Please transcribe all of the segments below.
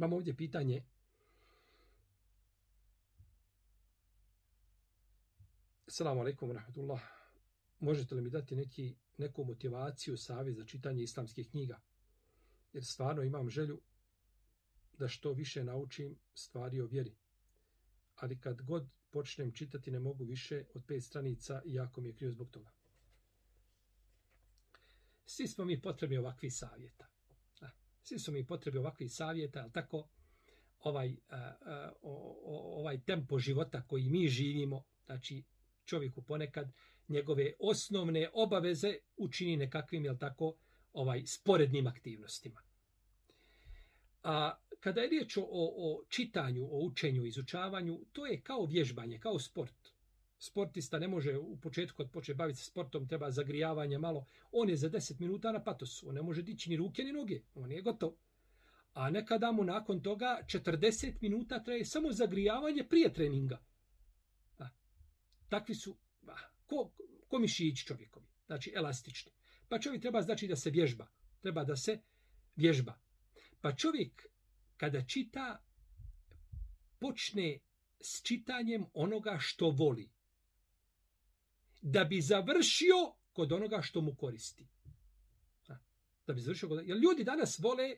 Imamo ovdje pitanje. Assalamu alaikum rahmatullah. Možete li mi dati neki, neku motivaciju, savjet za čitanje islamskih knjiga? Jer stvarno imam želju da što više naučim stvari o vjeri. Ali kad god počnem čitati ne mogu više od pet stranica i jako mi je krivo zbog toga. Svi smo mi potrebi ovakvi savjeta. Svi su mi potrebe ovakvi savjeta, ali tako ovaj, eh, eh, a, a, o, ovaj tempo života koji mi živimo, znači čovjeku ponekad njegove osnovne obaveze učini nekakvim, jel tako, ovaj sporednim aktivnostima. A kada je riječ o, o čitanju, o učenju, izučavanju, to je kao vježbanje, kao sport. Sportista ne može u početku kad počne baviti se sportom, treba zagrijavanje malo. On je za 10 minuta na patosu, on ne može dići ni ruke ni noge, on je gotov. A nekada mu nakon toga 40 minuta traje samo zagrijavanje prije treninga. Da. Takvi su, ba, ko, ko mišići čovjekovi, znači elastični. Pa čovjek treba znači da se vježba, treba da se vježba. Pa čovjek kada čita, počne s čitanjem onoga što voli. Da bi završio kod onoga što mu koristi. Da bi završio kod... Jer ljudi danas vole e,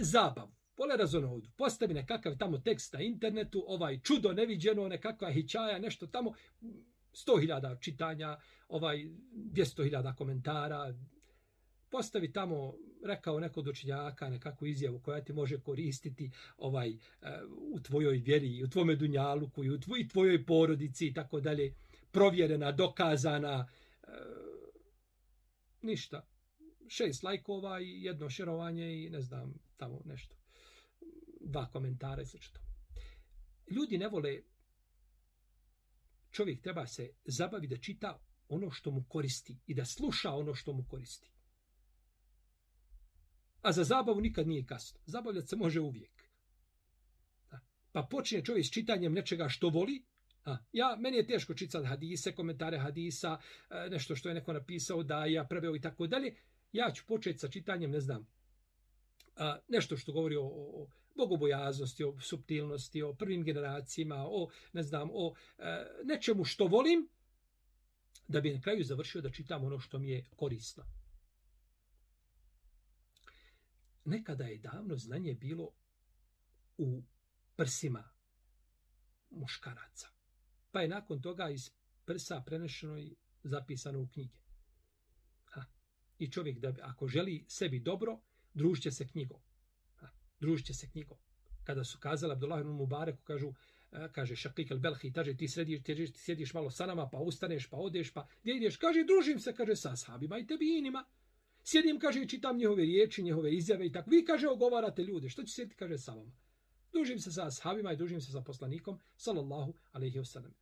zabavu. Vole razonovodu. Postavi nekakav tamo tekst na internetu, ovaj čudo neviđeno, nekakva hićaja, nešto tamo, 100.000 čitanja, ovaj 200.000 komentara, postavi tamo, rekao neko dočinjaka, nekakvu izjavu koja ti može koristiti ovaj e, u tvojoj vjeri, u tvome dunjaluku, i u tvoj, tvojoj porodici i tako dalje, provjerena, dokazana, e, ništa. Šest lajkova i jedno šerovanje i ne znam, tamo nešto. Dva komentara i slično. Ljudi ne vole, čovjek treba se zabavi da čita ono što mu koristi i da sluša ono što mu koristi. A za zabavu nikad nije kasno. Zabavljati se može uvijek. Pa počne čovjek s čitanjem nečega što voli. A, ja, meni je teško čitati hadise, komentare hadisa, e, nešto što je neko napisao da ja preveo i tako dalje. Ja ću početi sa čitanjem, ne znam, a, nešto što govori o, o, o bogobojaznosti, o subtilnosti, o prvim generacijama, o, ne znam, o e, nečemu što volim, da bi na kraju završio da čitam ono što mi je korisno nekada je davno znanje bilo u prsima muškaraca. Pa je nakon toga iz prsa prenešeno i zapisano u knjige. Ha. I čovjek, da ako želi sebi dobro, družće se knjigom. Ha. Družće se knjigom. Kada su kazali Abdullah ibn Mubareku, kažu, e, kaže Šakik el Belhi, kaže ti središ, ti, ti sjediš malo sa nama, pa ustaneš, pa odeš, pa gdje ideš? Kaže, družim se, kaže, sa sahabima i tebi inima. Sjedim, kaže, i čitam njihove riječi, njihove izjave i tako. Vi, kaže, ogovarate ljude. Što će sjediti, kaže, sa vama? Dužim se sa ashabima i dužim se sa poslanikom, sallallahu alaihi wasallam.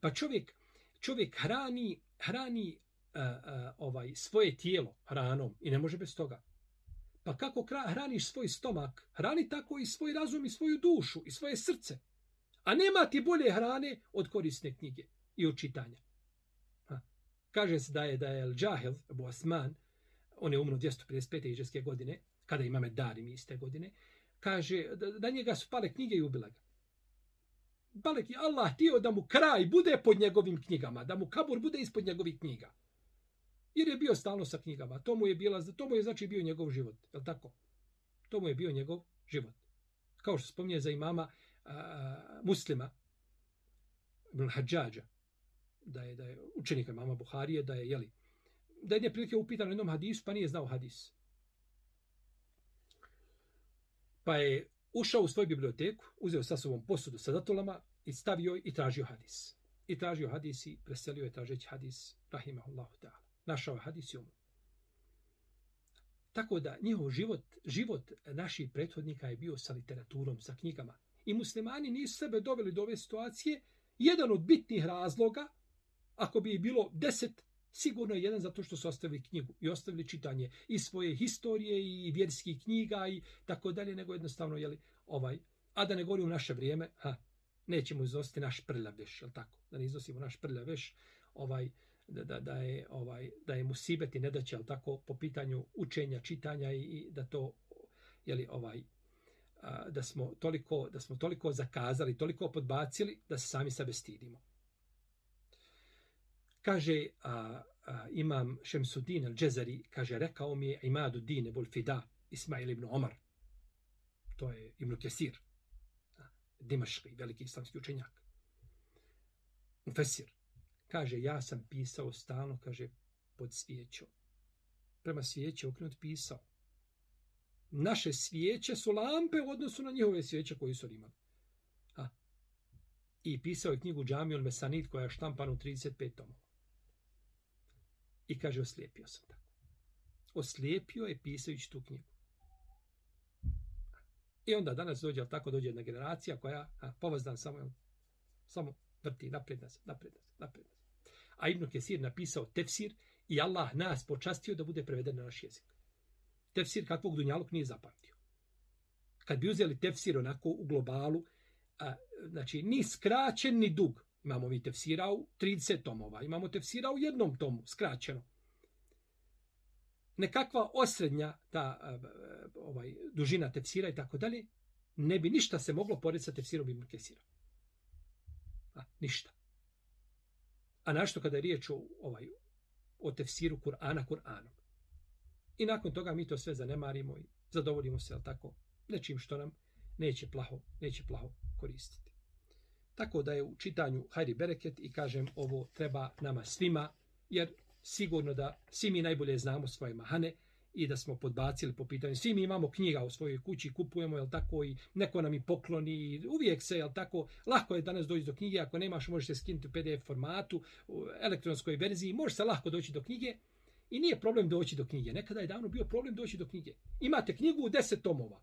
Pa čovjek, čovjek hrani, hrani uh, uh, ovaj svoje tijelo hranom i ne može bez toga. Pa kako hraniš svoj stomak, hrani tako i svoj razum i svoju dušu i svoje srce. A nema ti bolje hrane od korisne knjige i od čitanja. Ha. Kaže se da je da je El Džahil, Abu Osman, on je umro 255. iđeske godine, kada imame Darim mi iste godine, kaže da, njega su pale knjige i ubila ga. Balek je Allah htio da mu kraj bude pod njegovim knjigama, da mu kabur bude ispod njegovih knjiga. Jer je bio stalno sa knjigama. To mu je, bila, to mu je znači bio njegov život. Je tako? To mu je bio njegov život. Kao što spominje za imama a, muslima, Ibn Hadžađa, da je, da je učenika imama Buharije, da je, jeli, da je prilike upitan u jednom hadisu, pa nije znao hadis. Pa je ušao u svoju biblioteku, uzeo sa sobom posudu sa datulama i stavio i tražio hadis. I tražio hadis i preselio je tražeći hadis, rahimahullahu ta'ala. Našao je hadis i umro. Tako da njihov život, život naših prethodnika je bio sa literaturom, sa knjigama. I muslimani nisu sebe doveli do ove situacije. Jedan od bitnih razloga, ako bi bilo deset Sigurno je jedan zato što su ostavili knjigu i ostavili čitanje i svoje historije i vjerskih knjiga i tako dalje, nego jednostavno, jeli, ovaj, a da ne govorim u naše vrijeme, ha, nećemo iznositi naš prljav veš, jel tako? Da ne iznosimo naš prljav veš, ovaj, da, da, da, je, ovaj, da je musibeti nedaće, jel tako, po pitanju učenja, čitanja i, i da to, jeli, ovaj, a, da smo toliko da smo toliko zakazali, toliko podbacili da se sami sebe stidimo. Kaže a, a, imam Šemsudin al-đezari, kaže, rekao mi je Imadu Dine bol Fida, Ismail ibn Omar. To je Ibn Kesir, Dimaški, veliki islamski učenjak. Mufesir. Kaže, ja sam pisao stalno, kaže, pod svijećom. Prema svijeće okrenut pisao. Naše svijeće su lampe u odnosu na njihove svijeće koji su imali. A. I pisao je knjigu Džamijul Mesanit koja je štampana u 35 tomova. I kaže, oslijepio sam tako. Oslijepio je pisajući tu knjigu. I onda danas dođe, tako dođe jedna generacija koja, a, povazdan samo, samo vrti napred nas, napred nas, napred nas. A Ibn Kesir napisao tefsir i Allah nas počastio da bude preveden na naš jezik. Tefsir kakvog Dunjaluk nije zapamtio. Kad bi uzeli tefsir onako u globalu, a, znači ni skraćen ni dug, Imamo mi tefsira u 30 tomova, imamo tefsira u jednom tomu, skraćeno. Nekakva osrednja, ta e, e, ovaj, dužina tefsira i tako dalje, ne bi ništa se moglo porediti sa tefsirom Ibn Kesira. A, ništa. A našto kada je riječ o, ovaj, o tefsiru Kur'ana Kur'anom. I nakon toga mi to sve zanemarimo i zadovoljimo se, ali tako, nečim što nam neće plaho, neće plaho koristiti. Tako da je u čitanju Hajri Bereket i kažem ovo treba nama svima, jer sigurno da svi mi najbolje znamo svoje mahane i da smo podbacili po pitanju. Svi mi imamo knjiga u svojoj kući, kupujemo, jel tako, i neko nam i pokloni, uvijek se, jel tako, lako je danas doći do knjige, ako nemaš, možeš se skinuti u PDF formatu, u elektronskoj verziji, može se lahko doći do knjige i nije problem doći do knjige. Nekada je davno bio problem doći do knjige. Imate knjigu u deset tomova.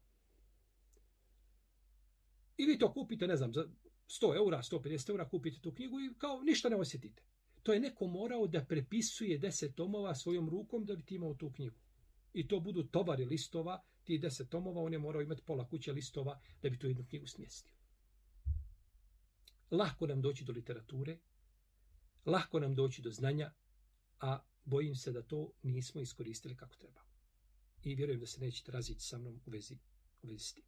I vi to kupite, ne znam, za 100 eura, 150 eura kupite tu knjigu i kao ništa ne osjetite. To je neko morao da prepisuje 10 tomova svojom rukom da bi ti imao tu knjigu. I to budu tovari listova, ti 10 tomova, on je morao imati pola kuće listova da bi tu jednu knjigu smjestio. Lahko nam doći do literature, lahko nam doći do znanja, a bojim se da to nismo iskoristili kako treba. I vjerujem da se nećete raziti sa mnom u vezi, u vezi s tim.